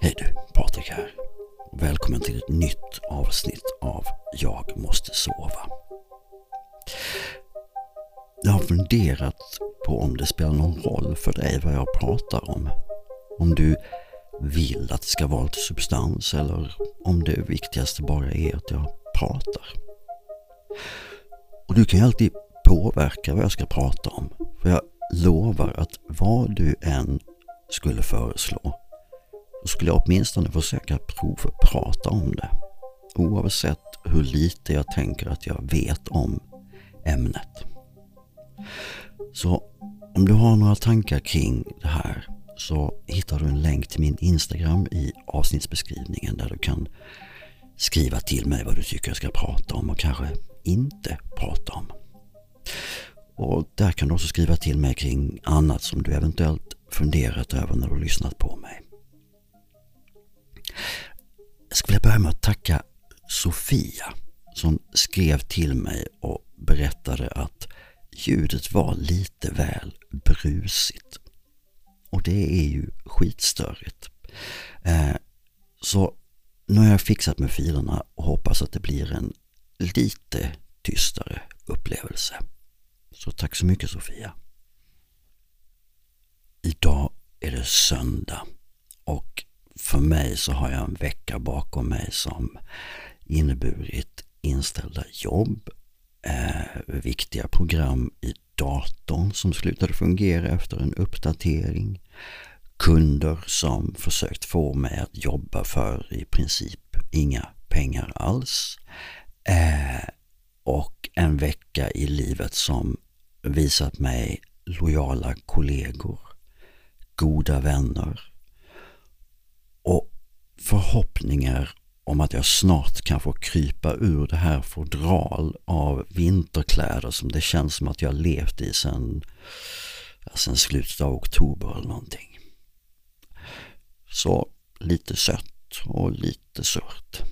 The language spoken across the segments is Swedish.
Hej du, Patrik här. Välkommen till ett nytt avsnitt av Jag måste sova. Jag har funderat på om det spelar någon roll för dig vad jag pratar om. Om du vill att det ska vara lite substans eller om det viktigaste bara är att jag pratar. Och du kan ju alltid påverka vad jag ska prata om. För jag lovar att vad du än skulle föreslå så skulle jag åtminstone försöka provprata om det. Oavsett hur lite jag tänker att jag vet om ämnet. Så om du har några tankar kring det här så hittar du en länk till min Instagram i avsnittsbeskrivningen där du kan skriva till mig vad du tycker jag ska prata om och kanske inte prata om. Och där kan du också skriva till mig kring annat som du eventuellt funderat över när du lyssnat på mig. Jag skulle vilja börja med att tacka Sofia som skrev till mig och berättade att ljudet var lite väl brusigt. Och det är ju skitstörigt. Eh, så nu har jag fixat med filerna och hoppas att det blir en lite tystare upplevelse. Så tack så mycket Sofia. Idag är det söndag och för mig så har jag en vecka bakom mig som inneburit inställda jobb, eh, viktiga program i datorn som slutade fungera efter en uppdatering, kunder som försökt få mig att jobba för i princip inga pengar alls eh, och en vecka i livet som visat mig lojala kollegor, goda vänner och förhoppningar om att jag snart kan få krypa ur det här fodral av vinterkläder som det känns som att jag levt i sedan, sen slutet av oktober eller någonting. Så lite sött och lite surt.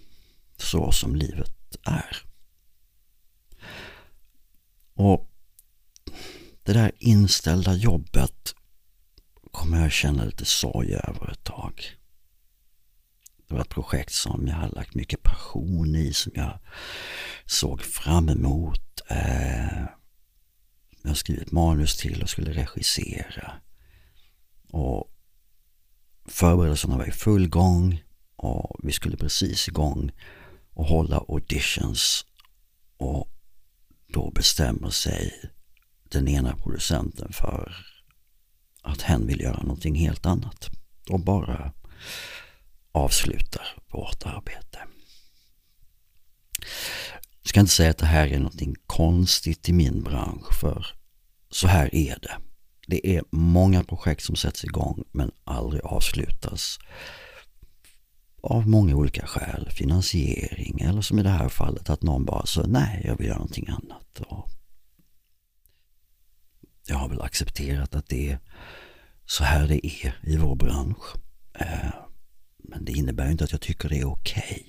Så som livet är. Och det där inställda jobbet kommer jag känna lite sorg över ett tag. Det var ett projekt som jag hade lagt mycket passion i, som jag såg fram emot. Eh, jag jag skrivit manus till och skulle regissera. Och förberedelserna var i full gång och vi skulle precis igång och hålla auditions. Och då bestämmer sig den ena producenten för att hen vill göra någonting helt annat och bara avslutar vårt arbete. Jag ska inte säga att det här är någonting konstigt i min bransch för så här är det. Det är många projekt som sätts igång men aldrig avslutas av många olika skäl. Finansiering eller som i det här fallet att någon bara så nej, jag vill göra någonting annat. Och jag har väl accepterat att det är så här det är i vår bransch. Eh, men det innebär inte att jag tycker det är okej.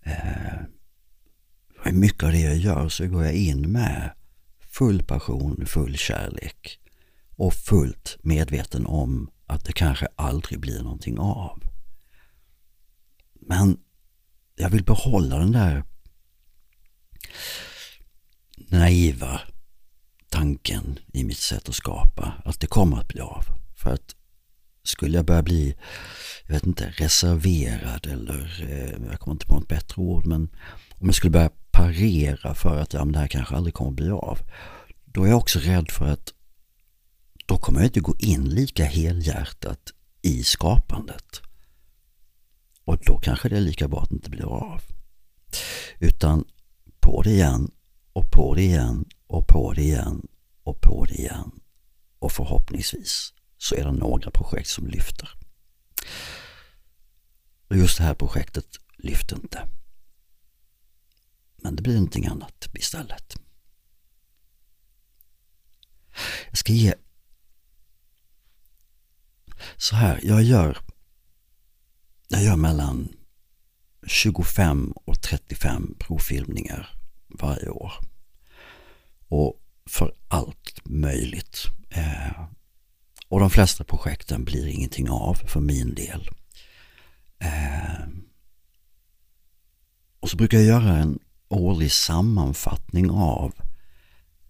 Okay. Eh, mycket av det jag gör så går jag in med full passion, full kärlek och fullt medveten om att det kanske aldrig blir någonting av. Men jag vill behålla den där naiva tanken i mitt sätt att skapa att det kommer att bli av. För att skulle jag börja bli, jag vet inte, reserverad eller eh, jag kommer inte på något bättre ord men om jag skulle börja parera för att ja, men det här kanske aldrig kommer att bli av. Då är jag också rädd för att då kommer jag inte gå in lika helhjärtat i skapandet. Och då kanske det är lika bra att det inte blir av. Utan på det igen och på det igen och på det igen och på det igen. Och förhoppningsvis så är det några projekt som lyfter. Och just det här projektet lyfte inte. Men det blir någonting annat istället. Jag ska ge så här, jag gör jag gör mellan 25 och 35 provfilmningar varje år. Och för allt möjligt. Eh, och de flesta projekten blir ingenting av för min del. Eh, och så brukar jag göra en årlig sammanfattning av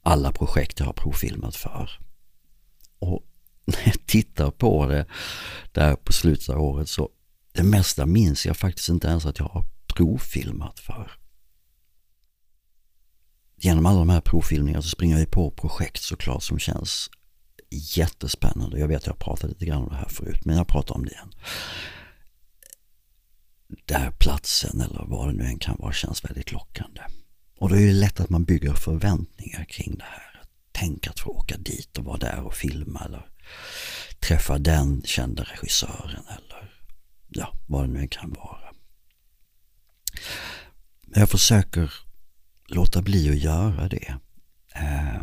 alla projekt jag har provfilmat för. Och när jag tittar på det där på slutet av året så det mesta minns jag faktiskt inte ens att jag har provfilmat för. Genom alla de här provfilmningarna så springer jag på projekt såklart som känns jättespännande. Jag vet att jag pratade pratat lite grann om det här förut men jag pratar om det igen. Där platsen eller vad det nu än kan vara känns väldigt lockande. Och då är det lätt att man bygger förväntningar kring det här. Tänk att få åka dit och vara där och filma eller träffa den kända regissören eller ja, vad det nu kan vara. Men jag försöker låta bli att göra det. Eh,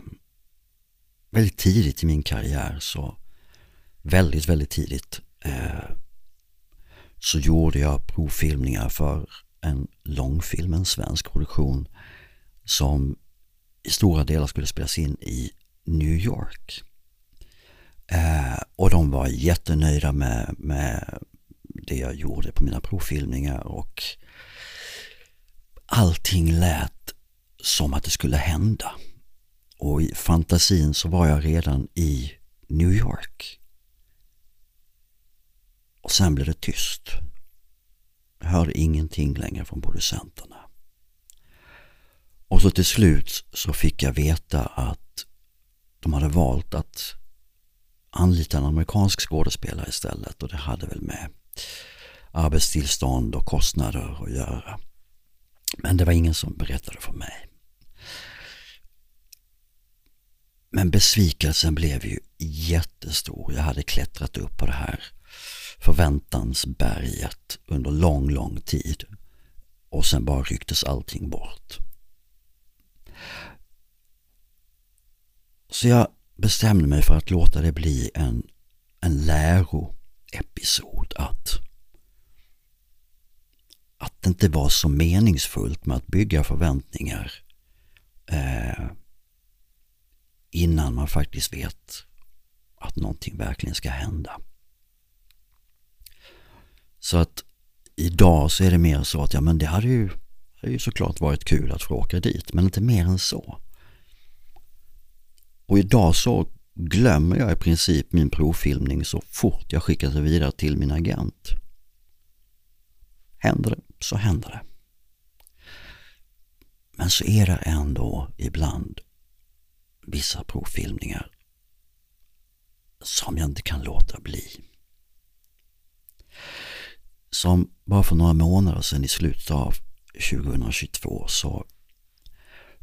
väldigt tidigt i min karriär så väldigt, väldigt tidigt eh, så gjorde jag provfilmningar för en långfilm, en svensk produktion som i stora delar skulle spelas in i New York. Eh, och de var jättenöjda med, med det jag gjorde på mina provfilmningar och allting lät som att det skulle hända. Och i fantasin så var jag redan i New York. Och sen blev det tyst. Jag hörde ingenting längre från producenterna. Och så till slut så fick jag veta att de hade valt att anlita en amerikansk skådespelare istället och det hade väl med arbetstillstånd och kostnader att göra. Men det var ingen som berättade för mig. Men besvikelsen blev ju jättestor. Jag hade klättrat upp på det här förväntansberget under lång, lång tid. Och sen bara rycktes allting bort. Så jag bestämde mig för att låta det bli en, en episod Att, att det inte var så meningsfullt med att bygga förväntningar eh, innan man faktiskt vet att någonting verkligen ska hända. Så att idag så är det mer så att ja men det hade ju, hade ju såklart varit kul att få åka dit men inte mer än så. Och idag så glömmer jag i princip min provfilmning så fort jag skickar det vidare till min agent. Händer det så händer det. Men så är det ändå ibland vissa provfilmningar som jag inte kan låta bli. Som bara för några månader sedan i slutet av 2022 så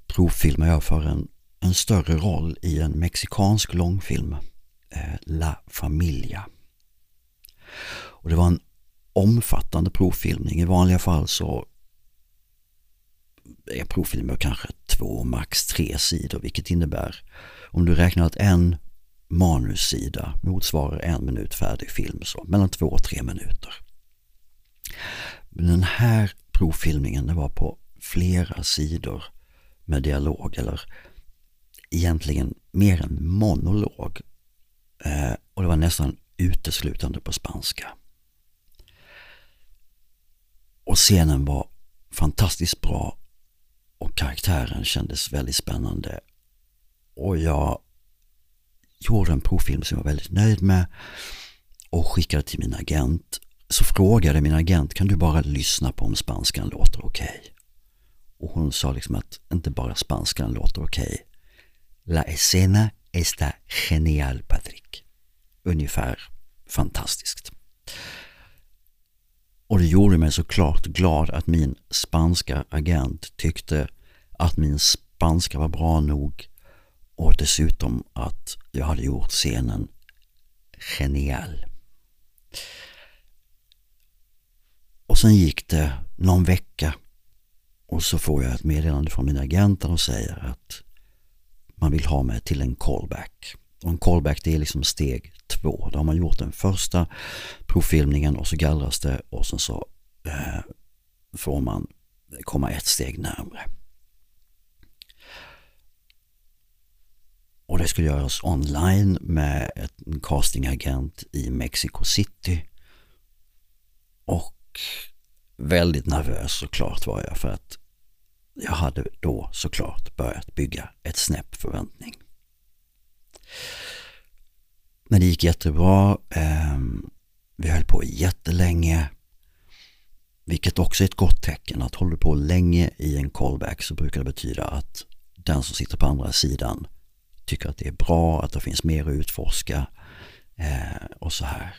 provfilmade jag för en, en större roll i en mexikansk långfilm, eh, La Familia. Och det var en omfattande provfilmning. I vanliga fall så är provfilmer kanske två, max tre sidor, vilket innebär om du räknar att en manussida motsvarar en minut färdig film, så mellan två och tre minuter. Men den här provfilmningen det var på flera sidor med dialog eller egentligen mer en monolog. Eh, och det var nästan uteslutande på spanska. Och scenen var fantastiskt bra och karaktären kändes väldigt spännande. Och jag gjorde en provfilm som jag var väldigt nöjd med och skickade till min agent så frågade min agent, kan du bara lyssna på om spanskan låter okej? Okay? Och hon sa liksom att inte bara spanskan låter okej. Okay. La escena está genial, Patrick. Ungefär fantastiskt. Och det gjorde mig såklart glad att min spanska agent tyckte att min spanska var bra nog och dessutom att jag hade gjort scenen genial. Och sen gick det någon vecka och så får jag ett meddelande från min agent och säger att man vill ha mig till en callback. Och en callback det är liksom steg två. Då har man gjort den första provfilmningen och så gallras det och sen så eh, får man komma ett steg närmre. och det skulle göras online med en castingagent i Mexico City. Och väldigt nervös såklart var jag för att jag hade då såklart börjat bygga ett snäpp förväntning. Men det gick jättebra. Ehm, vi höll på jättelänge. Vilket också är ett gott tecken. Att håller du på länge i en callback så brukar det betyda att den som sitter på andra sidan tycker att det är bra, att det finns mer att utforska eh, och så här.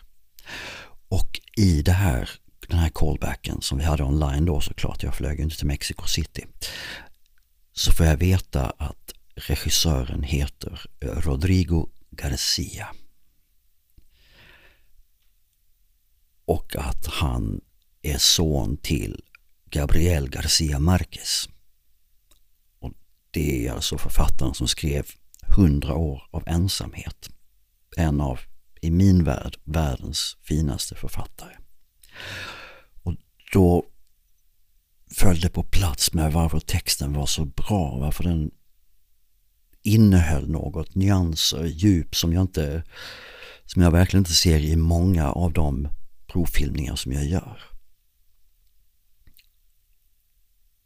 Och i det här, den här callbacken som vi hade online då såklart, jag flög inte till Mexico City, så får jag veta att regissören heter Rodrigo Garcia. Och att han är son till Gabriel Garcia Marquez. Och det är alltså författaren som skrev Hundra år av ensamhet. En av, i min värld, världens finaste författare. Då föll det på plats med varför texten var så bra, varför den innehöll något, nyanser, djup som jag inte, som jag verkligen inte ser i många av de provfilmningar som jag gör.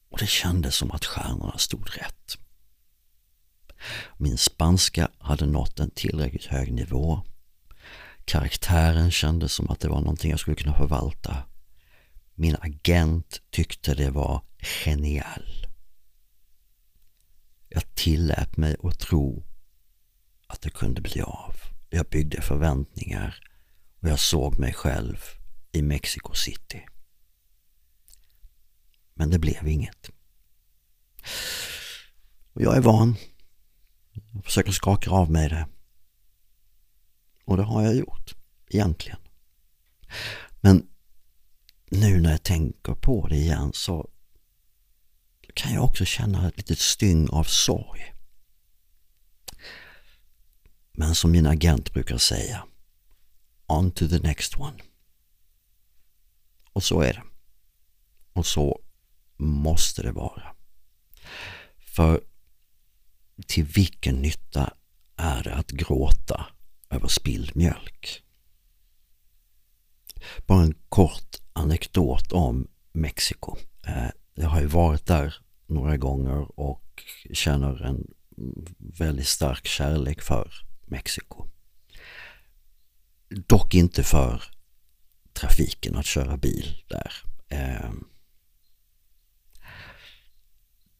Och det kändes som att stjärnorna stod rätt. Min spanska hade nått en tillräckligt hög nivå. Karaktären kändes som att det var någonting jag skulle kunna förvalta. Min agent tyckte det var genial. Jag tillät mig att tro att det kunde bli av. Jag byggde förväntningar och jag såg mig själv i Mexico City. Men det blev inget. Och jag är van jag försöker skaka av mig det. Och det har jag gjort, egentligen. Men nu när jag tänker på det igen så kan jag också känna ett litet styng av sorg. Men som min agent brukar säga, on to the next one. Och så är det. Och så måste det vara. För till vilken nytta är det att gråta över spilld mjölk? Bara en kort anekdot om Mexiko. Eh, jag har ju varit där några gånger och känner en väldigt stark kärlek för Mexiko. Dock inte för trafiken att köra bil där. Eh,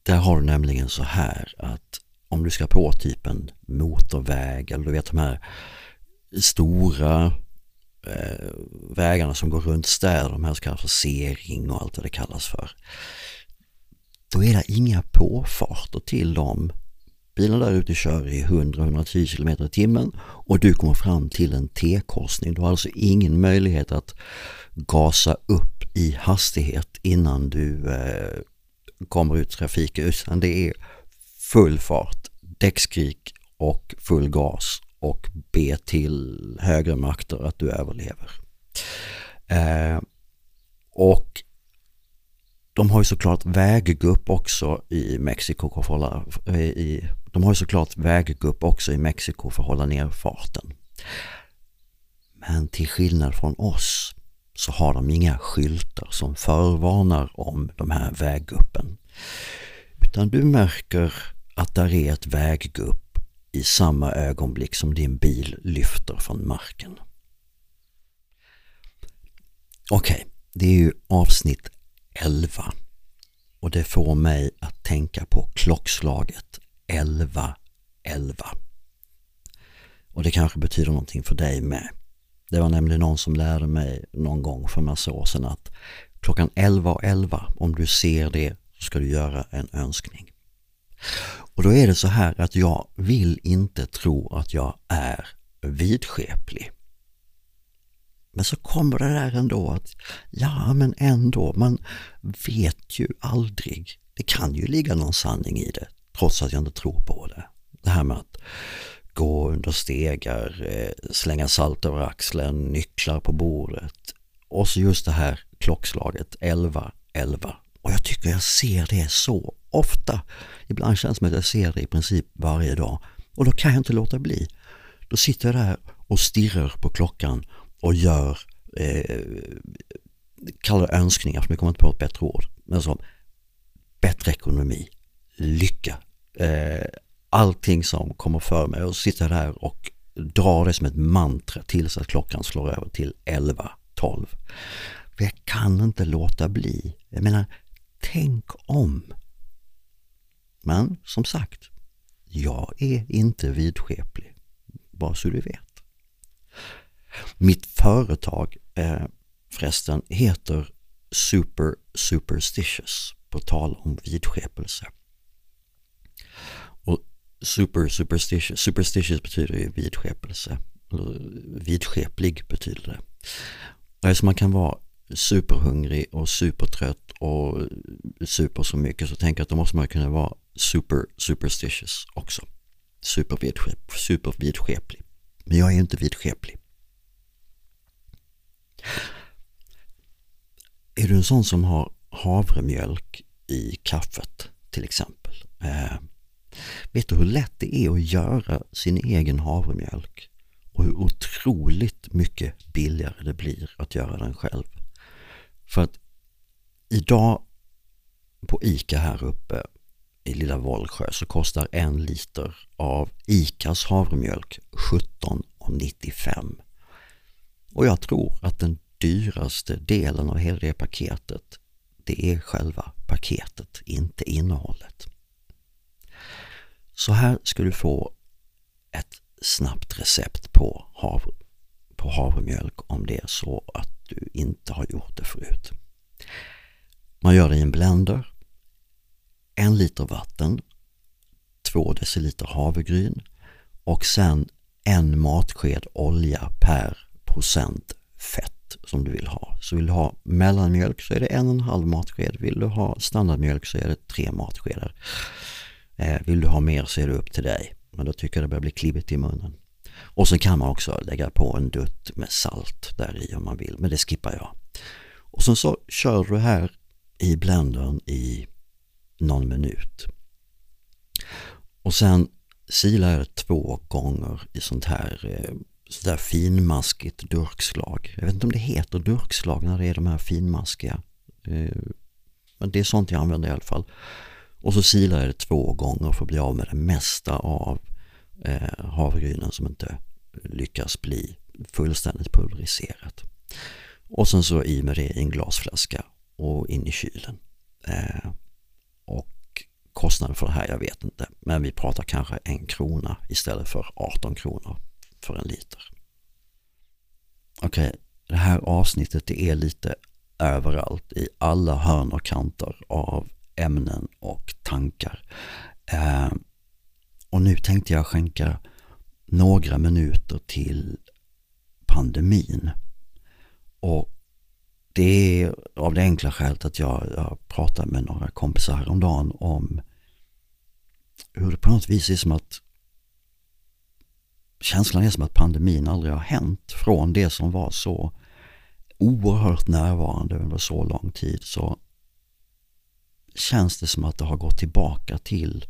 där har du nämligen så här att om du ska på typ en motorväg eller du vet de här stora eh, vägarna som går runt städer, de här som kallas för C-ring och allt vad det kallas för. Då är det inga påfarter till dem. Bilarna där ute kör i 100-110 km i timmen och du kommer fram till en T-korsning. Du har alltså ingen möjlighet att gasa upp i hastighet innan du eh, kommer ut i trafiken utan det är full fart, däckskrik och full gas och be till högre makter att du överlever. Eh, och de har ju såklart väggupp också i Mexiko för att hålla, eh, i, de har ju såklart väggupp också i Mexiko för att hålla ner farten. Men till skillnad från oss så har de inga skyltar som förvarnar om de här vägguppen. Utan du märker att där är ett väggupp i samma ögonblick som din bil lyfter från marken. Okej, okay, det är ju avsnitt 11 och det får mig att tänka på klockslaget 11 11. Och det kanske betyder någonting för dig med. Det var nämligen någon som lärde mig någon gång för massa år sedan att klockan 11 och 11, om du ser det så ska du göra en önskning. Och då är det så här att jag vill inte tro att jag är vidskeplig. Men så kommer det där ändå att, ja men ändå, man vet ju aldrig. Det kan ju ligga någon sanning i det, trots att jag inte tror på det. Det här med att gå under stegar, eh, slänga salt över axeln, nycklar på bordet. Och så just det här klockslaget 11, 11. Och jag tycker jag ser det så ofta. Ibland känns det som att jag ser det i princip varje dag. Och då kan jag inte låta bli. Då sitter jag där och stirrar på klockan och gör eh, kallar det önskningar som jag kommer inte på ett bättre ord. Men som bättre ekonomi, lycka, eh, allting som kommer för mig och sitter där och drar det som ett mantra tills att klockan slår över till 11, 12. För jag kan inte låta bli. Jag menar, tänk om. Men som sagt, jag är inte vidskeplig. Bara så du vet. Mitt företag eh, förresten heter Super Superstitious på tal om vidskepelse. Och Super Superstitious, superstitious betyder ju vidskepelse. Vidskeplig betyder det. Alltså man kan vara superhungrig och supertrött och super så mycket så tänker jag att då måste man kunna vara super superstitious också. Supervidskep, supervidskeplig. Men jag är ju inte vidskeplig. Är du en sån som har havremjölk i kaffet till exempel? Eh, vet du hur lätt det är att göra sin egen havremjölk? Och hur otroligt mycket billigare det blir att göra den själv. För att idag på ICA här uppe i lilla Vollsjö så kostar en liter av ICAs havremjölk 17,95. Och jag tror att den dyraste delen av hela det paketet det är själva paketet, inte innehållet. Så här ska du få ett snabbt recept på, havre, på havremjölk om det är så att du inte har gjort det förut. Man gör det i en blender, en liter vatten, två deciliter havregryn och sen en matsked olja per procent fett som du vill ha. Så vill du ha mellanmjölk så är det en och en halv matsked. Vill du ha standardmjölk så är det tre matskedar. Eh, vill du ha mer så är det upp till dig. Men då tycker jag det börjar bli klibbigt i munnen. Och så kan man också lägga på en dutt med salt där i om man vill, men det skippar jag. Och sen så kör du här i blendern i någon minut. Och sen silar jag det två gånger i sånt här eh, sådär finmaskigt durkslag. Jag vet inte om det heter durkslag när det är de här finmaskiga. Eh, men det är sånt jag använder i alla fall. Och så silar jag det två gånger för att bli av med det mesta av eh, havregrynen som inte lyckas bli fullständigt pulveriserat. Och sen så i med det i en glasflaska och in i kylen. Eh, och kostnaden för det här, jag vet inte. Men vi pratar kanske en krona istället för 18 kronor för en liter. Okej, okay, det här avsnittet det är lite överallt i alla hörn och kanter av ämnen och tankar. Eh, och nu tänkte jag skänka några minuter till pandemin. Och det är av det enkla skälet att jag, jag pratade med några kompisar häromdagen om hur det på något vis är som att känslan är som att pandemin aldrig har hänt. Från det som var så oerhört närvarande under så lång tid så känns det som att det har gått tillbaka till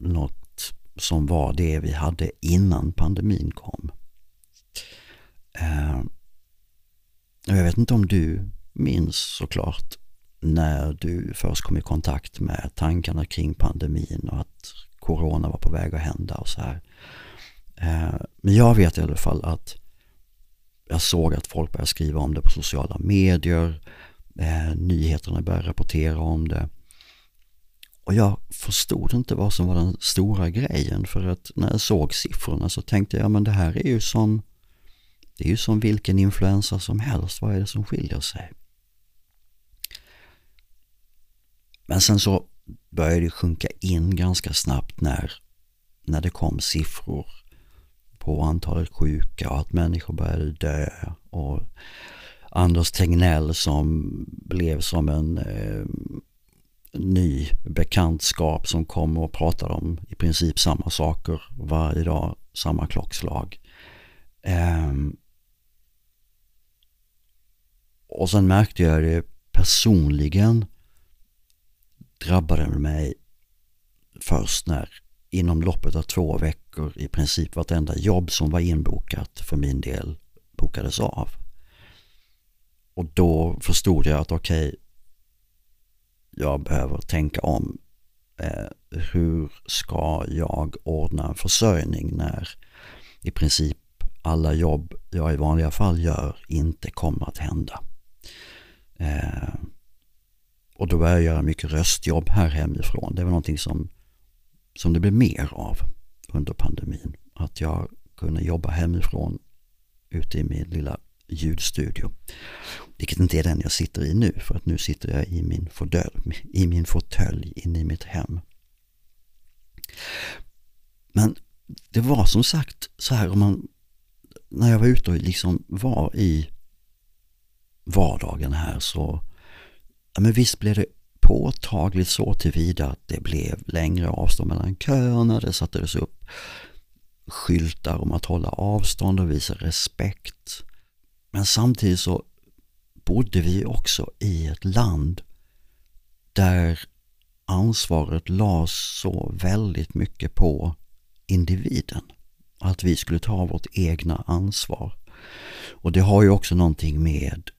något som var det vi hade innan pandemin kom. Eh, jag vet inte om du minns såklart när du först kom i kontakt med tankarna kring pandemin och att corona var på väg att hända och så här. Eh, men jag vet i alla fall att jag såg att folk började skriva om det på sociala medier. Eh, nyheterna började rapportera om det. Och jag förstod inte vad som var den stora grejen för att när jag såg siffrorna så tänkte jag men det här är ju som det är ju som vilken influensa som helst. Vad är det som skiljer sig? Men sen så började det sjunka in ganska snabbt när, när det kom siffror på antalet sjuka och att människor började dö. Och Anders Tegnell som blev som en eh, ny bekantskap som kom och pratade om i princip samma saker varje dag, samma klockslag. Eh, och sen märkte jag det personligen drabbade mig först när inom loppet av två veckor i princip vartenda jobb som var inbokat för min del bokades av. Och då förstod jag att okej, okay, jag behöver tänka om. Eh, hur ska jag ordna en försörjning när i princip alla jobb jag i vanliga fall gör inte kommer att hända. Eh, och då börjar jag göra mycket röstjobb här hemifrån. Det var någonting som, som det blev mer av under pandemin. Att jag kunde jobba hemifrån ute i min lilla ljudstudio. Vilket inte är den jag sitter i nu för att nu sitter jag i min, fåtölj, i min fåtölj inne i mitt hem. Men det var som sagt så här om man när jag var ute och liksom var i vardagen här så ja, men visst blev det påtagligt så tillvida att det blev längre avstånd mellan köerna. Det sattes upp skyltar om att hålla avstånd och visa respekt. Men samtidigt så bodde vi också i ett land där ansvaret lades så väldigt mycket på individen. Att vi skulle ta vårt egna ansvar. Och det har ju också någonting med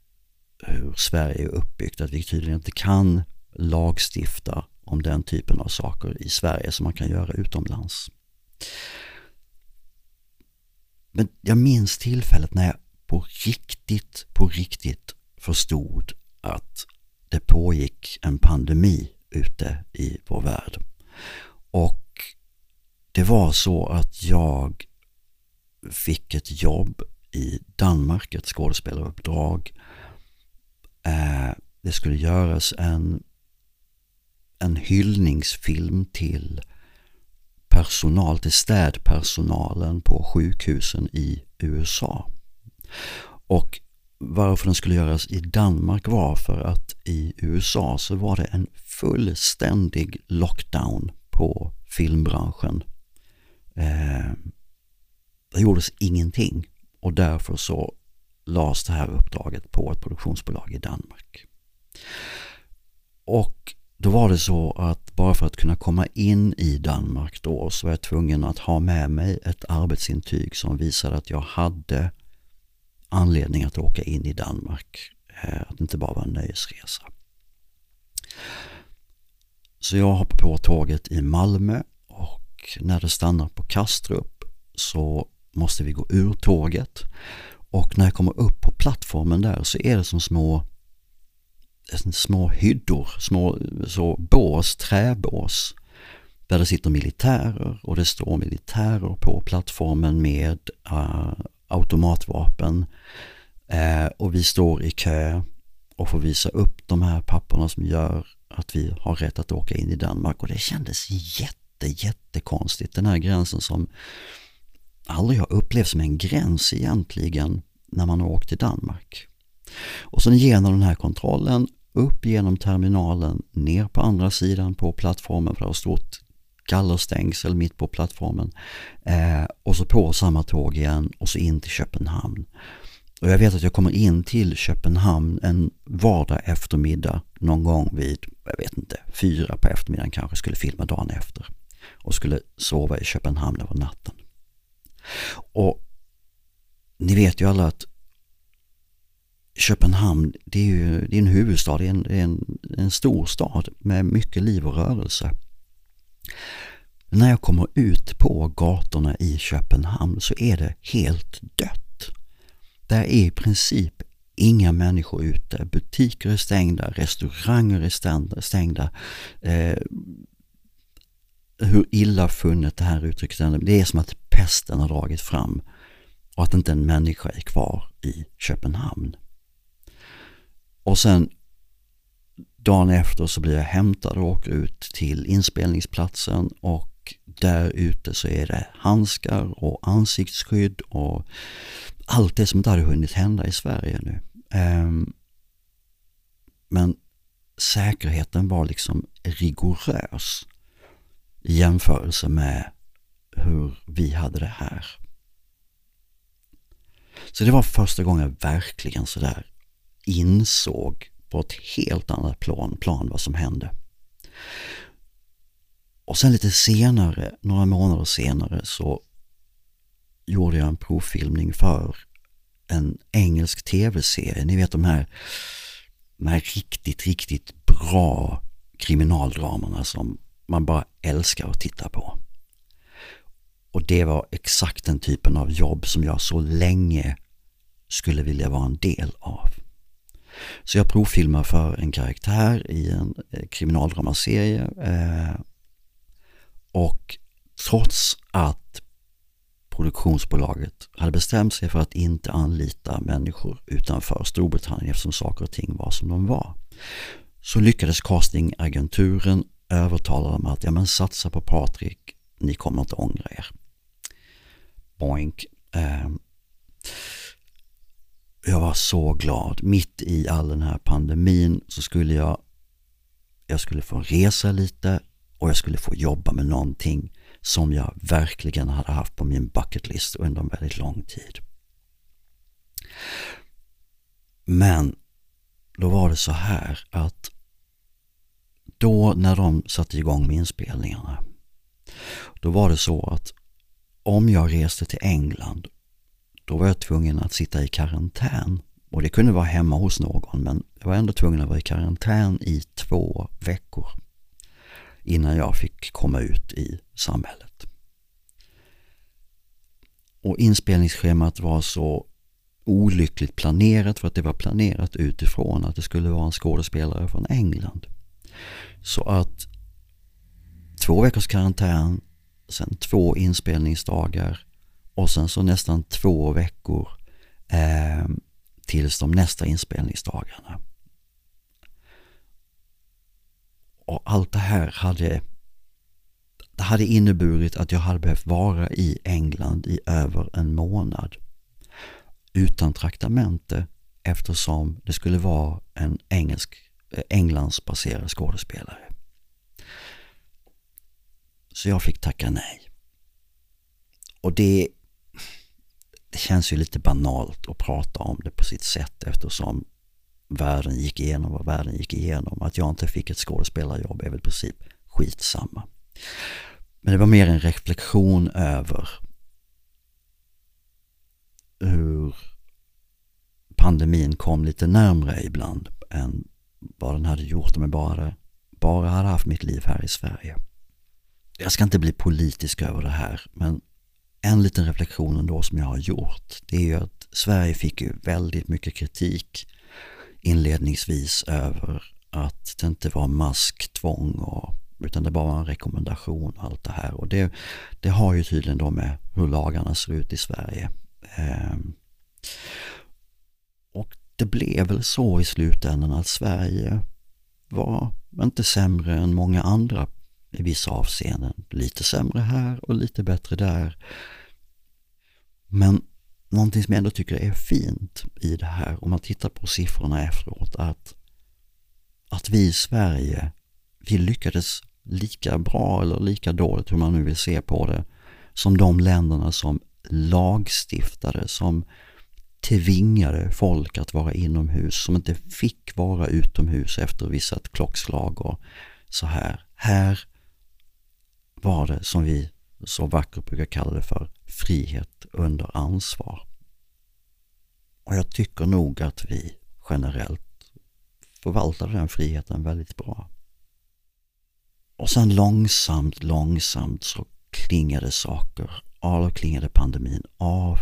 hur Sverige är uppbyggt, att vi tydligen inte kan lagstifta om den typen av saker i Sverige som man kan göra utomlands. Men jag minns tillfället när jag på riktigt, på riktigt förstod att det pågick en pandemi ute i vår värld. Och det var så att jag fick ett jobb i Danmark, ett skådespelaruppdrag. Eh, det skulle göras en, en hyllningsfilm till personal, till städpersonalen på sjukhusen i USA. Och varför den skulle göras i Danmark var för att i USA så var det en fullständig lockdown på filmbranschen. Eh, det gjordes ingenting och därför så lades det här uppdraget på ett produktionsbolag i Danmark. Och då var det så att bara för att kunna komma in i Danmark då så var jag tvungen att ha med mig ett arbetsintyg som visade att jag hade anledning att åka in i Danmark. Eh, att det inte bara var en nöjesresa. Så jag hoppar på tåget i Malmö och när det stannar på Kastrup så måste vi gå ur tåget och när jag kommer upp på plattformen där så är det som små små hyddor, små så bås, träbås där det sitter militärer och det står militärer på plattformen med uh, automatvapen Eh, och vi står i kö och får visa upp de här papperna som gör att vi har rätt att åka in i Danmark och det kändes jätte, jättekonstigt. Den här gränsen som aldrig har upplevts som en gräns egentligen när man har åkt till Danmark. Och sen genom den här kontrollen upp genom terminalen, ner på andra sidan på plattformen för det har stort gallerstängsel mitt på plattformen eh, och så på samma tåg igen och så in till Köpenhamn. Och jag vet att jag kommer in till Köpenhamn en vardag eftermiddag någon gång vid, jag vet inte, fyra på eftermiddagen kanske skulle filma dagen efter och skulle sova i Köpenhamn över natten. Och ni vet ju alla att Köpenhamn, det är ju det är en huvudstad, det är en, det är en, en stor stad med mycket liv och rörelse. När jag kommer ut på gatorna i Köpenhamn så är det helt dött. Där är i princip inga människor ute. Butiker är stängda, restauranger är stängda. Eh, hur illa funnet det här uttrycket är. Det är som att pesten har dragit fram och att inte en människa är kvar i Köpenhamn. Och sen dagen efter så blir jag hämtad och åker ut till inspelningsplatsen och där ute så är det handskar och ansiktsskydd och allt det som inte hade hunnit hända i Sverige nu. Ehm, men säkerheten var liksom rigorös i jämförelse med hur vi hade det här. Så det var första gången jag verkligen sådär insåg på ett helt annat plan, plan vad som hände. Och sen lite senare, några månader senare, så gjorde jag en provfilmning för en engelsk tv-serie. Ni vet de här, de här riktigt, riktigt bra kriminaldramerna som man bara älskar att titta på. Och det var exakt den typen av jobb som jag så länge skulle vilja vara en del av. Så jag provfilmar för en karaktär i en eh, kriminaldramaserie eh, och trots att produktionsbolaget hade bestämt sig för att inte anlita människor utanför Storbritannien eftersom saker och ting var som de var. Så lyckades castingagenturen övertala dem att ja, men satsa på Patrik, ni kommer inte ångra er. Boink. Eh, jag var så glad. Mitt i all den här pandemin så skulle jag, jag skulle få resa lite och jag skulle få jobba med någonting som jag verkligen hade haft på min bucketlist under en väldigt lång tid. Men då var det så här att då när de satte igång med inspelningarna då var det så att om jag reste till England då var jag tvungen att sitta i karantän. Och det kunde vara hemma hos någon men jag var ändå tvungen att vara i karantän i två veckor innan jag fick komma ut i samhället. Och inspelningsschemat var så olyckligt planerat för att det var planerat utifrån att det skulle vara en skådespelare från England. Så att två veckors karantän, sen två inspelningsdagar och sen så nästan två veckor eh, tills de nästa inspelningsdagarna. Och allt det här hade det hade inneburit att jag hade behövt vara i England i över en månad utan traktamente eftersom det skulle vara en engelsk, eh, Englandsbaserad skådespelare. Så jag fick tacka nej. Och det det känns ju lite banalt att prata om det på sitt sätt eftersom världen gick igenom vad världen gick igenom. Att jag inte fick ett skådespelarjobb är väl i princip skitsamma. Men det var mer en reflektion över hur pandemin kom lite närmre ibland än vad den hade gjort om jag bara, bara hade haft mitt liv här i Sverige. Jag ska inte bli politisk över det här men en liten reflektion ändå som jag har gjort det är ju att Sverige fick ju väldigt mycket kritik inledningsvis över att det inte var masktvång och, utan det bara var en rekommendation och allt det här och det, det har ju tydligen då med hur lagarna ser ut i Sverige. Eh, och det blev väl så i slutändan att Sverige var inte sämre än många andra i vissa avseenden. Lite sämre här och lite bättre där. Men någonting som jag ändå tycker är fint i det här, om man tittar på siffrorna efteråt, att, att vi i Sverige, vi lyckades lika bra eller lika dåligt, hur man nu vill se på det, som de länderna som lagstiftade, som tvingade folk att vara inomhus, som inte fick vara utomhus efter vissa klockslag och så här. Här var det som vi så vackert brukar kalla det för frihet under ansvar. Och jag tycker nog att vi generellt förvaltar den friheten väldigt bra. Och sen långsamt, långsamt så klingade saker av, klingade pandemin av.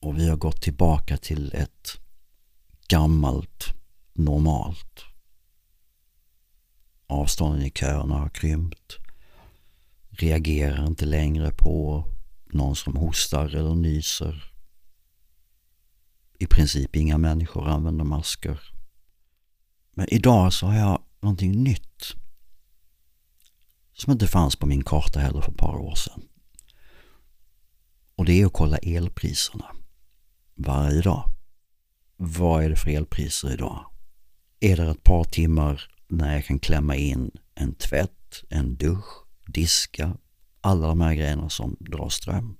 Och vi har gått tillbaka till ett gammalt normalt. Avstånden i köerna har krympt reagerar inte längre på någon som hostar eller nyser. I princip inga människor använder masker. Men idag så har jag någonting nytt som inte fanns på min karta heller för ett par år sedan. Och det är att kolla elpriserna varje dag. Vad är det för elpriser idag? Är det ett par timmar när jag kan klämma in en tvätt, en dusch, diska, alla de här grejerna som drar ström.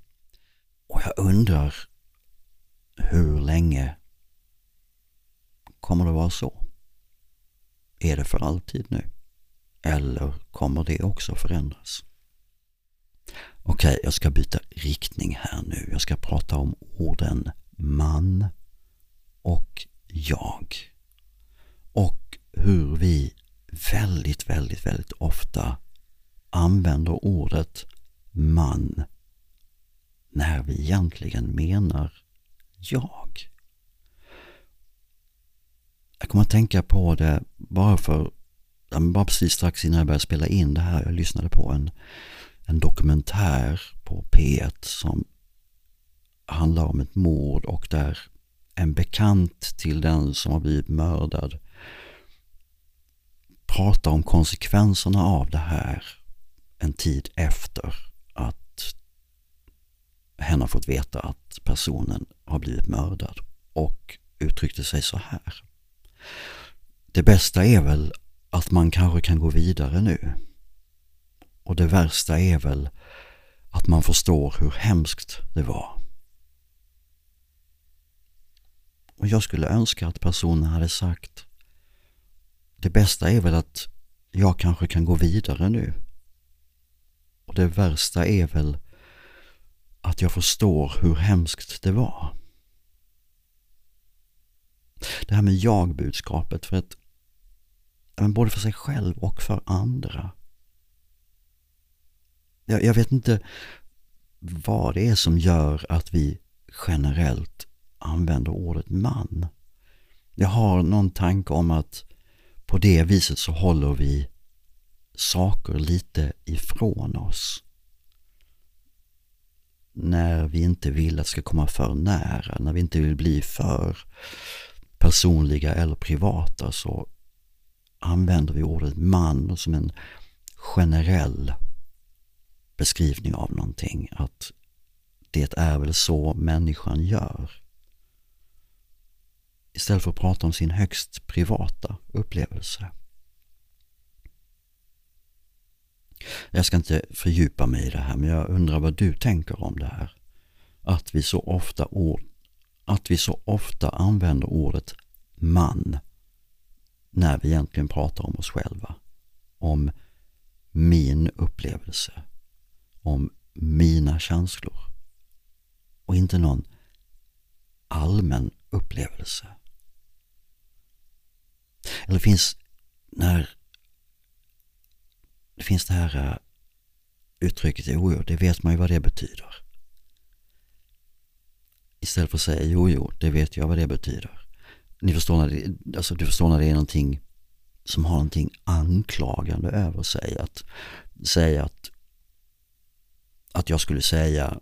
Och jag undrar hur länge kommer det vara så? Är det för alltid nu? Eller kommer det också förändras? Okej, okay, jag ska byta riktning här nu. Jag ska prata om orden man och jag. Och hur vi väldigt, väldigt, väldigt ofta använder ordet man när vi egentligen menar jag. Jag kommer att tänka på det bara för, bara precis strax innan jag började spela in det här. Jag lyssnade på en, en dokumentär på P1 som handlar om ett mord och där en bekant till den som har blivit mördad pratar om konsekvenserna av det här en tid efter att hen har fått veta att personen har blivit mördad och uttryckte sig så här. Det bästa är väl att man kanske kan gå vidare nu. Och det värsta är väl att man förstår hur hemskt det var. Och jag skulle önska att personen hade sagt det bästa är väl att jag kanske kan gå vidare nu. Och det värsta är väl att jag förstår hur hemskt det var. Det här med jag-budskapet för att men både för sig själv och för andra. Jag, jag vet inte vad det är som gör att vi generellt använder ordet man. Jag har någon tanke om att på det viset så håller vi saker lite ifrån oss. När vi inte vill att det ska komma för nära, när vi inte vill bli för personliga eller privata så använder vi ordet man som en generell beskrivning av någonting. Att det är väl så människan gör. Istället för att prata om sin högst privata upplevelse. Jag ska inte fördjupa mig i det här men jag undrar vad du tänker om det här. Att vi så ofta, ord, att vi så ofta använder ordet man när vi egentligen pratar om oss själva. Om min upplevelse. Om mina känslor. Och inte någon allmän upplevelse. Eller finns när det finns det här eh, uttrycket jo, jo, det vet man ju vad det betyder. Istället för att säga jo, jo, det vet jag vad det betyder. Ni förstår när det, alltså, du förstår när det är någonting som har någonting anklagande över sig. Att säga att, att jag skulle säga,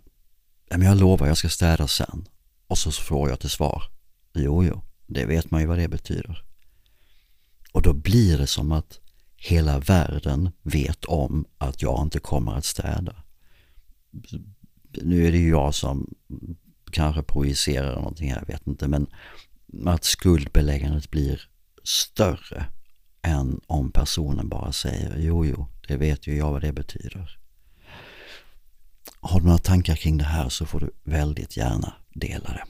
men jag lovar jag ska städa sen. Och så får jag till svar, jo, jo, det vet man ju vad det betyder. Och då blir det som att hela världen vet om att jag inte kommer att städa. Nu är det ju jag som kanske projicerar någonting här, jag vet inte, men att skuldbeläggandet blir större än om personen bara säger jo, jo, det vet ju jag vad det betyder. Har du några tankar kring det här så får du väldigt gärna dela det.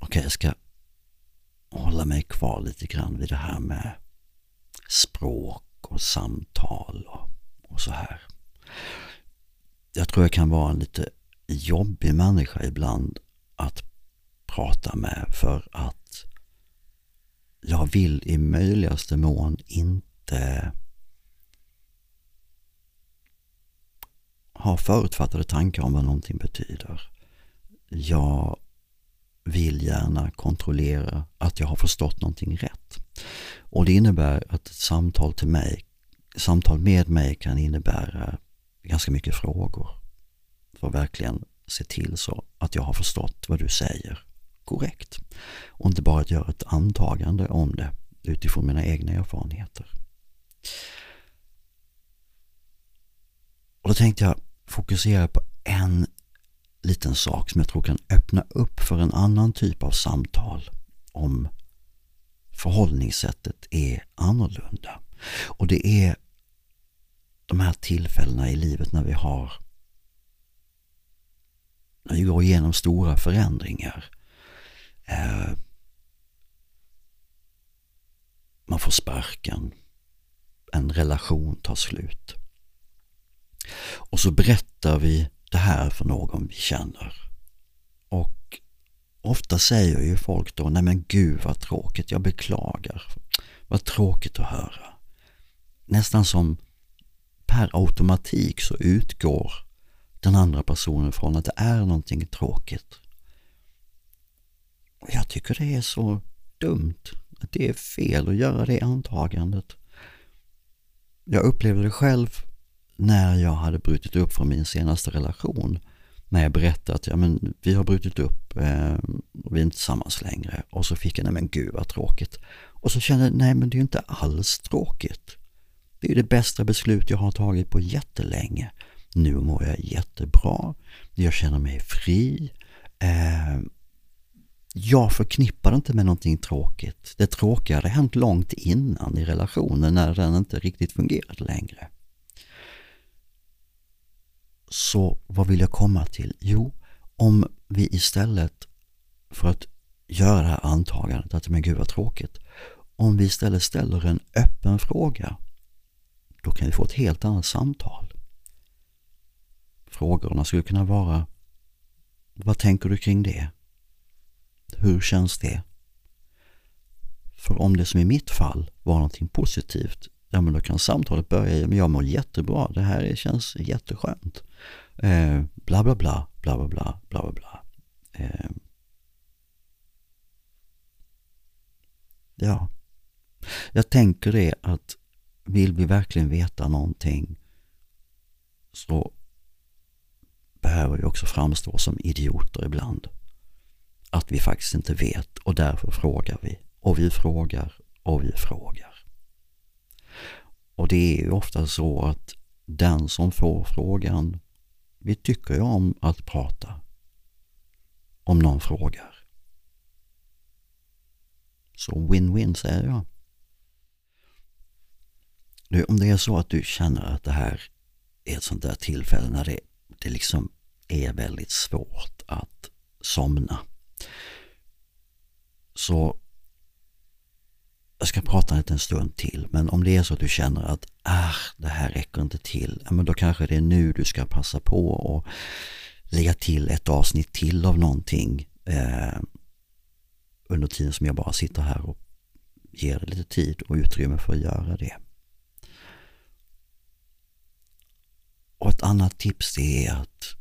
Okej, jag ska hålla mig kvar lite grann vid det här med språk och samtal och, och så här. Jag tror jag kan vara en lite jobbig människa ibland att prata med för att jag vill i möjligaste mån inte ha förutfattade tankar om vad någonting betyder. Jag vill gärna kontrollera att jag har förstått någonting rätt. Och det innebär att ett samtal till mig, samtal med mig kan innebära ganska mycket frågor. För att verkligen se till så att jag har förstått vad du säger korrekt. Och inte bara att göra ett antagande om det utifrån mina egna erfarenheter. Och då tänkte jag fokusera på en liten sak som jag tror kan öppna upp för en annan typ av samtal om förhållningssättet är annorlunda. Och det är de här tillfällena i livet när vi har när vi går igenom stora förändringar. Eh, man får sparken. en relation tar slut. Och så berättar vi det här för någon vi känner. Och ofta säger ju folk då, nej men gud vad tråkigt, jag beklagar. Vad tråkigt att höra. Nästan som per automatik så utgår den andra personen från att det är någonting tråkigt. Och jag tycker det är så dumt. Att det är fel att göra det antagandet. Jag upplevde det själv när jag hade brutit upp från min senaste relation. När jag berättade att ja, men, vi har brutit upp eh, och vi är inte tillsammans längre. Och så fick jag, nej men gud vad tråkigt. Och så kände jag, nej men det är ju inte alls tråkigt. Det är ju det bästa beslut jag har tagit på jättelänge. Nu mår jag jättebra. Jag känner mig fri. Eh, jag förknippar det inte med någonting tråkigt. Det tråkiga hade hänt långt innan i relationen när den inte riktigt fungerade längre. Så vad vill jag komma till? Jo, om vi istället för att göra det här antagandet att men gud vad tråkigt. Om vi istället ställer en öppen fråga, då kan vi få ett helt annat samtal. Frågorna skulle kunna vara Vad tänker du kring det? Hur känns det? För om det som i mitt fall var någonting positivt, ja men då kan samtalet börja i, men jag mår jättebra, det här känns jätteskönt. Eh, bla bla bla, bla bla bla, bla bla bla. Eh, ja, jag tänker det att vill vi verkligen veta någonting så behöver vi också framstå som idioter ibland att vi faktiskt inte vet och därför frågar vi. Och vi frågar och vi frågar. Och det är ju ofta så att den som får frågan, vi tycker ju om att prata. Om någon frågar. Så win-win säger jag. Nu, om det är så att du känner att det här är ett sånt där tillfälle när det, det liksom är väldigt svårt att somna så jag ska prata en liten stund till, men om det är så att du känner att ah, det här räcker inte till, men då kanske det är nu du ska passa på och lägga till ett avsnitt till av någonting eh, under tiden som jag bara sitter här och ger dig lite tid och utrymme för att göra det. Och ett annat tips det är att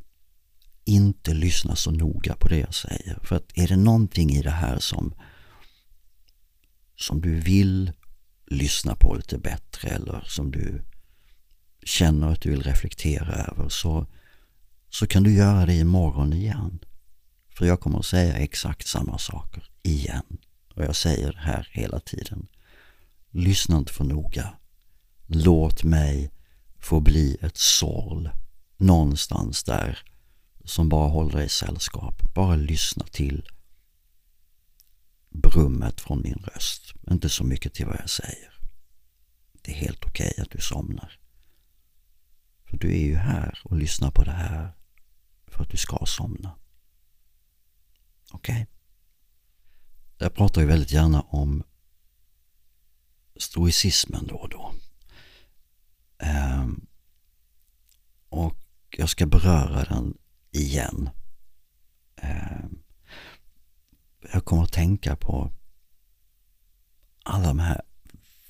inte lyssna så noga på det jag säger. För att är det någonting i det här som, som du vill lyssna på lite bättre eller som du känner att du vill reflektera över så, så kan du göra det imorgon igen. För jag kommer att säga exakt samma saker igen. Och jag säger det här hela tiden. Lyssna inte för noga. Låt mig få bli ett sorl någonstans där som bara håller dig i sällskap. Bara lyssna till brummet från min röst. Inte så mycket till vad jag säger. Det är helt okej okay att du somnar. För du är ju här och lyssnar på det här för att du ska somna. Okej? Okay? Jag pratar ju väldigt gärna om stoicismen då och då. Um, och jag ska beröra den igen. Ehm, kommer att tänka på alla de här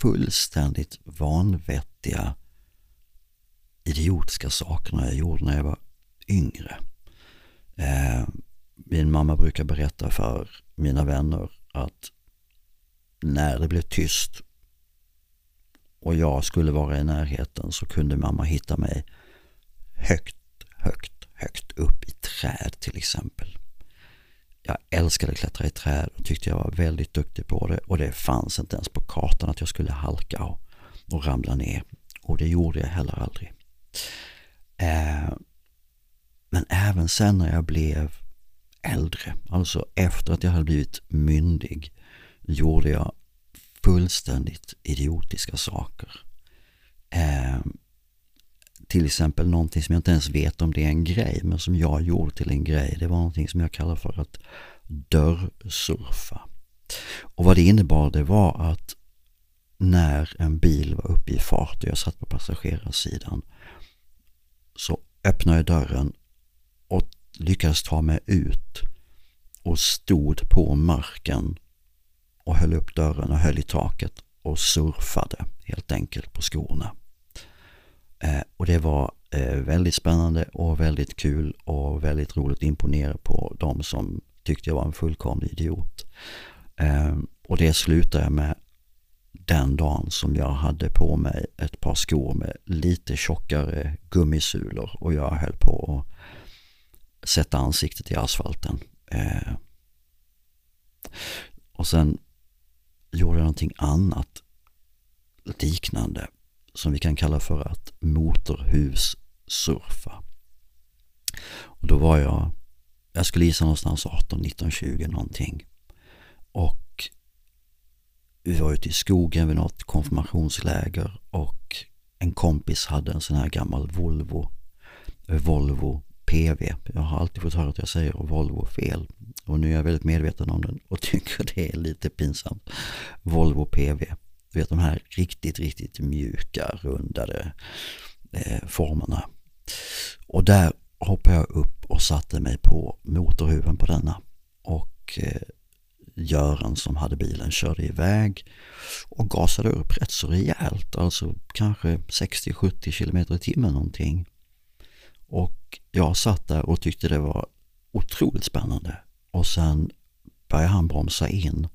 fullständigt vanvettiga idiotiska sakerna jag gjorde när jag var yngre. Eh, min mamma brukar berätta för mina vänner att när det blev tyst och jag skulle vara i närheten så kunde mamma hitta mig högt, högt högt upp i träd till exempel. Jag älskade att klättra i träd och tyckte jag var väldigt duktig på det och det fanns inte ens på kartan att jag skulle halka och, och ramla ner och det gjorde jag heller aldrig. Eh, men även sen när jag blev äldre, alltså efter att jag hade blivit myndig, gjorde jag fullständigt idiotiska saker. Eh, till exempel någonting som jag inte ens vet om det är en grej, men som jag gjorde till en grej. Det var någonting som jag kallar för att dörrsurfa. Och vad det innebar det var att när en bil var uppe i fart och jag satt på passagerarsidan så öppnade jag dörren och lyckades ta mig ut och stod på marken och höll upp dörren och höll i taket och surfade helt enkelt på skorna. Eh, och det var eh, väldigt spännande och väldigt kul och väldigt roligt att imponera på de som tyckte jag var en fullkomlig idiot. Eh, och det slutade jag med den dagen som jag hade på mig ett par skor med lite tjockare gummisulor och jag höll på att sätta ansiktet i asfalten. Och sen gjorde jag någonting annat liknande som vi kan kalla för att motorhussurfa. Och då var jag, jag skulle gissa någonstans 18, 19, 20 någonting. Och vi var ute i skogen vid något konfirmationsläger och en kompis hade en sån här gammal Volvo, eh, Volvo PV. Jag har alltid fått höra att jag säger Volvo fel och nu är jag väldigt medveten om den och tycker det är lite pinsamt. Volvo PV. Du vet de här riktigt, riktigt mjuka, rundade eh, formerna. Och där hoppade jag upp och satte mig på motorhuven på denna. Och eh, Göran som hade bilen körde iväg och gasade upp rätt så rejält, alltså kanske 60-70 km i timmen någonting. Och jag satt där och tyckte det var otroligt spännande. Och sen börjar han bromsa in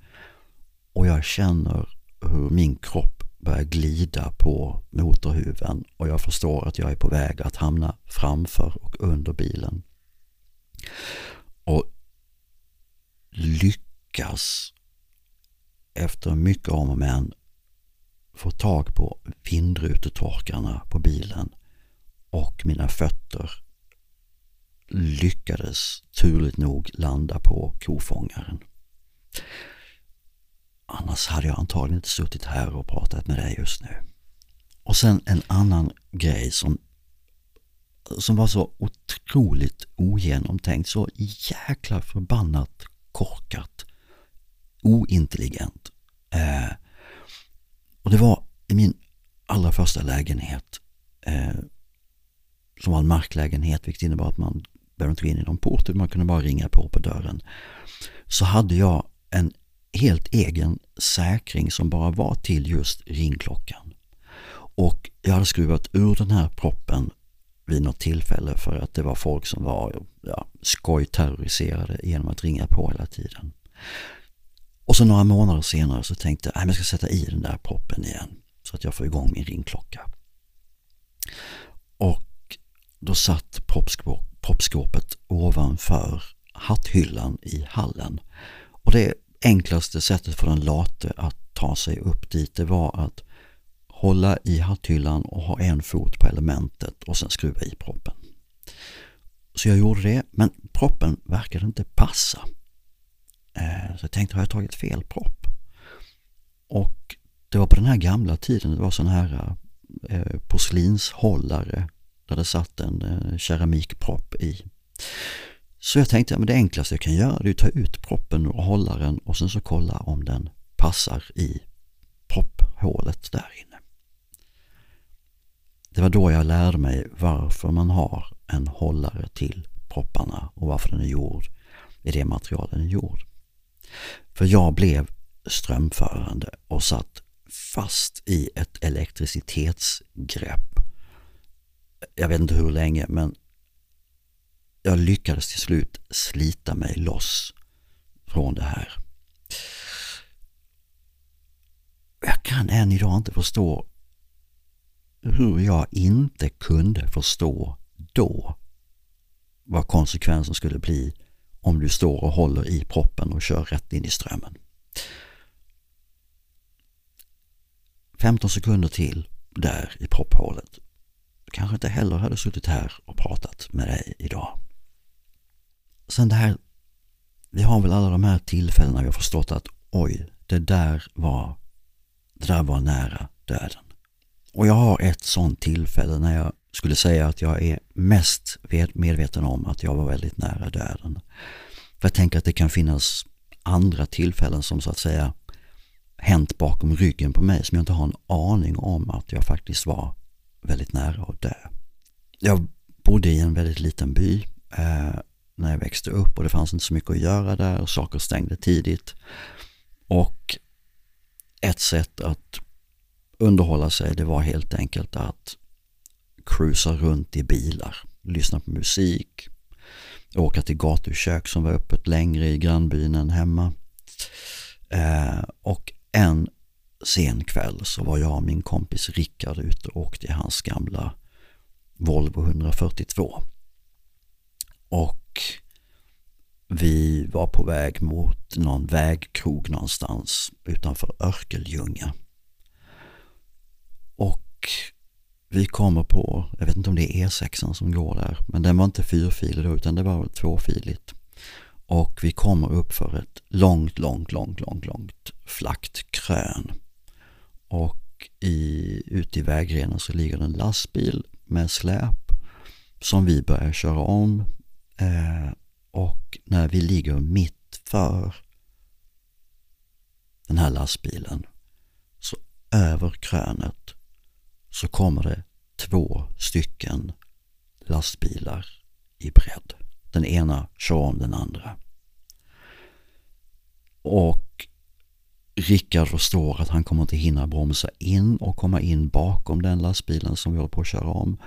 och jag känner hur min kropp börjar glida på motorhuven och jag förstår att jag är på väg att hamna framför och under bilen. Och lyckas efter mycket om och men få tag på vindrutetorkarna på bilen och mina fötter lyckades turligt nog landa på kofångaren. Annars hade jag antagligen inte suttit här och pratat med dig just nu. Och sen en annan grej som, som var så otroligt ogenomtänkt, så jäkla förbannat korkat, ointelligent. Eh, och det var i min allra första lägenhet eh, som var en marklägenhet, vilket innebar att man behövde inte gå in i någon port, utan man kunde bara ringa på på dörren. Så hade jag en helt egen säkring som bara var till just ringklockan. Och jag hade skruvat ur den här proppen vid något tillfälle för att det var folk som var ja, skojterroriserade genom att ringa på hela tiden. Och så några månader senare så tänkte jag att jag ska sätta i den där proppen igen så att jag får igång min ringklocka. Och då satt proppskåpet ovanför hatthyllan i hallen. Och det enklaste sättet för den late att ta sig upp dit det var att hålla i hatthyllan och ha en fot på elementet och sen skruva i proppen. Så jag gjorde det, men proppen verkade inte passa. Eh, så jag tänkte, har jag tagit fel propp? Och det var på den här gamla tiden, det var sådana här eh, porslinshållare där det satt en eh, keramikpropp i. Så jag tänkte att det enklaste jag kan göra är att ta ut proppen och hålla den och sen så kolla om den passar i propphålet där inne. Det var då jag lärde mig varför man har en hållare till propparna och varför den är gjord i det material den är gjord. För jag blev strömförande och satt fast i ett elektricitetsgrepp jag vet inte hur länge, men jag lyckades till slut slita mig loss från det här. Jag kan än idag inte förstå hur jag inte kunde förstå då vad konsekvensen skulle bli om du står och håller i proppen och kör rätt in i strömmen. 15 sekunder till där i propphålet kanske inte heller hade suttit här och pratat med dig idag. Sen det här, vi har väl alla de här tillfällena vi har förstått att oj, det där var, det där var nära döden. Och jag har ett sånt tillfälle när jag skulle säga att jag är mest medveten om att jag var väldigt nära döden. För jag tänker att det kan finnas andra tillfällen som så att säga hänt bakom ryggen på mig som jag inte har en aning om att jag faktiskt var väldigt nära att dö. Jag bodde i en väldigt liten by eh, när jag växte upp och det fanns inte så mycket att göra där och saker stängde tidigt. Och ett sätt att underhålla sig det var helt enkelt att cruisa runt i bilar, lyssna på musik, åka till gatukök som var öppet längre i grannbyn än hemma. Eh, och en sen kväll så var jag och min kompis Rickard ute och åkte i hans gamla Volvo 142. Och vi var på väg mot någon vägkrog någonstans utanför Örkelljunga. Och vi kommer på, jag vet inte om det är E6 som går där, men den var inte fyrfilig då utan det var tvåfiligt. Och vi kommer upp för ett långt, långt, långt, långt, långt flackt krön. Och i, ute i vägrenen så ligger det en lastbil med släp som vi börjar köra om. Eh, och när vi ligger mitt för den här lastbilen så över krönet så kommer det två stycken lastbilar i bredd. Den ena kör om den andra. Och Rickard förstår att han kommer inte hinna bromsa in och komma in bakom den lastbilen som vi håller på att köra om.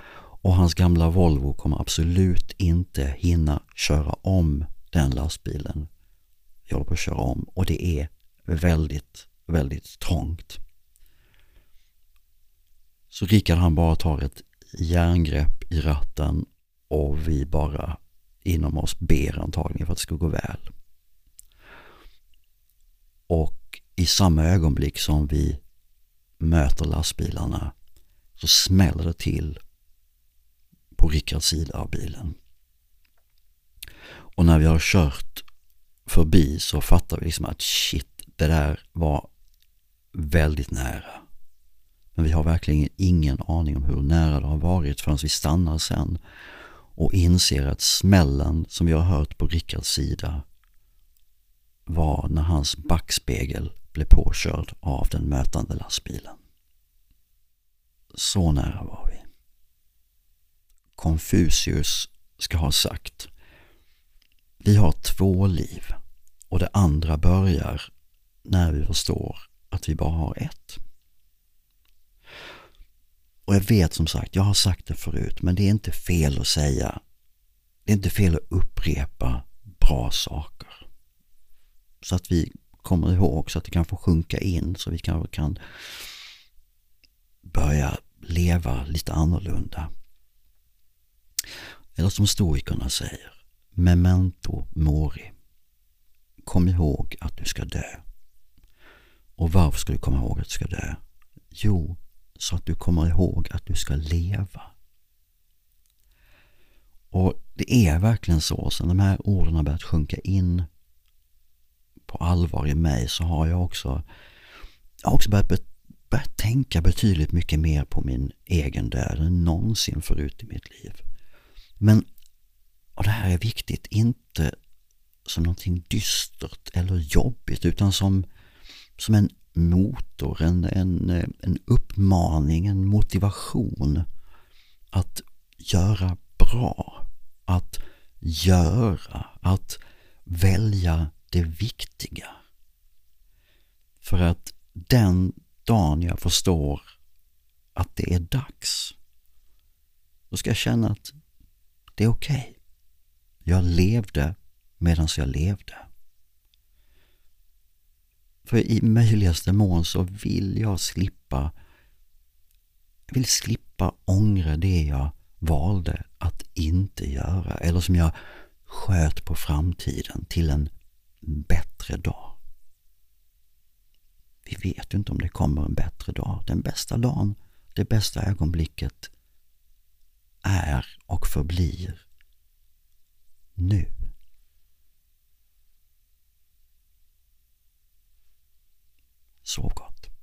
Och hans gamla Volvo kommer absolut inte hinna köra om den lastbilen Jag håller på att köra om. Och det är väldigt, väldigt trångt. Så Rickard han bara tar ett järngrepp i ratten och vi bara inom oss ber antagligen för att det ska gå väl. Och i samma ögonblick som vi möter lastbilarna så smäller det till på Rickards sida av bilen. Och när vi har kört förbi så fattar vi liksom att shit, det där var väldigt nära. Men vi har verkligen ingen aning om hur nära det har varit förrän vi stannar sen och inser att smällen som vi har hört på Rickards sida var när hans backspegel blev påkörd av den mötande lastbilen. Så nära var vi. Konfucius ska ha sagt Vi har två liv och det andra börjar när vi förstår att vi bara har ett. Och jag vet som sagt, jag har sagt det förut, men det är inte fel att säga. Det är inte fel att upprepa bra saker. Så att vi kommer ihåg så att det kan få sjunka in så vi kanske kan börja leva lite annorlunda. Eller som stoikerna säger, memento mori. Kom ihåg att du ska dö. Och varför ska du komma ihåg att du ska dö? Jo, så att du kommer ihåg att du ska leva. Och det är verkligen så, sen de här orden har börjat sjunka in på allvar i mig så har jag också, jag har också börjat, börjat tänka betydligt mycket mer på min egen död än någonsin förut i mitt liv. Men, och det här är viktigt, inte som någonting dystert eller jobbigt utan som, som en motor, en, en, en uppmaning, en motivation att göra bra, att göra, att välja det viktiga. För att den dagen jag förstår att det är dags, då ska jag känna att det är okej. Okay. Jag levde medan jag levde. För i möjligaste mån så vill jag slippa jag vill slippa ångra det jag valde att inte göra eller som jag sköt på framtiden till en bättre dag. Vi vet ju inte om det kommer en bättre dag. Den bästa dagen, det bästa ögonblicket är och förblir nu. Sov gott.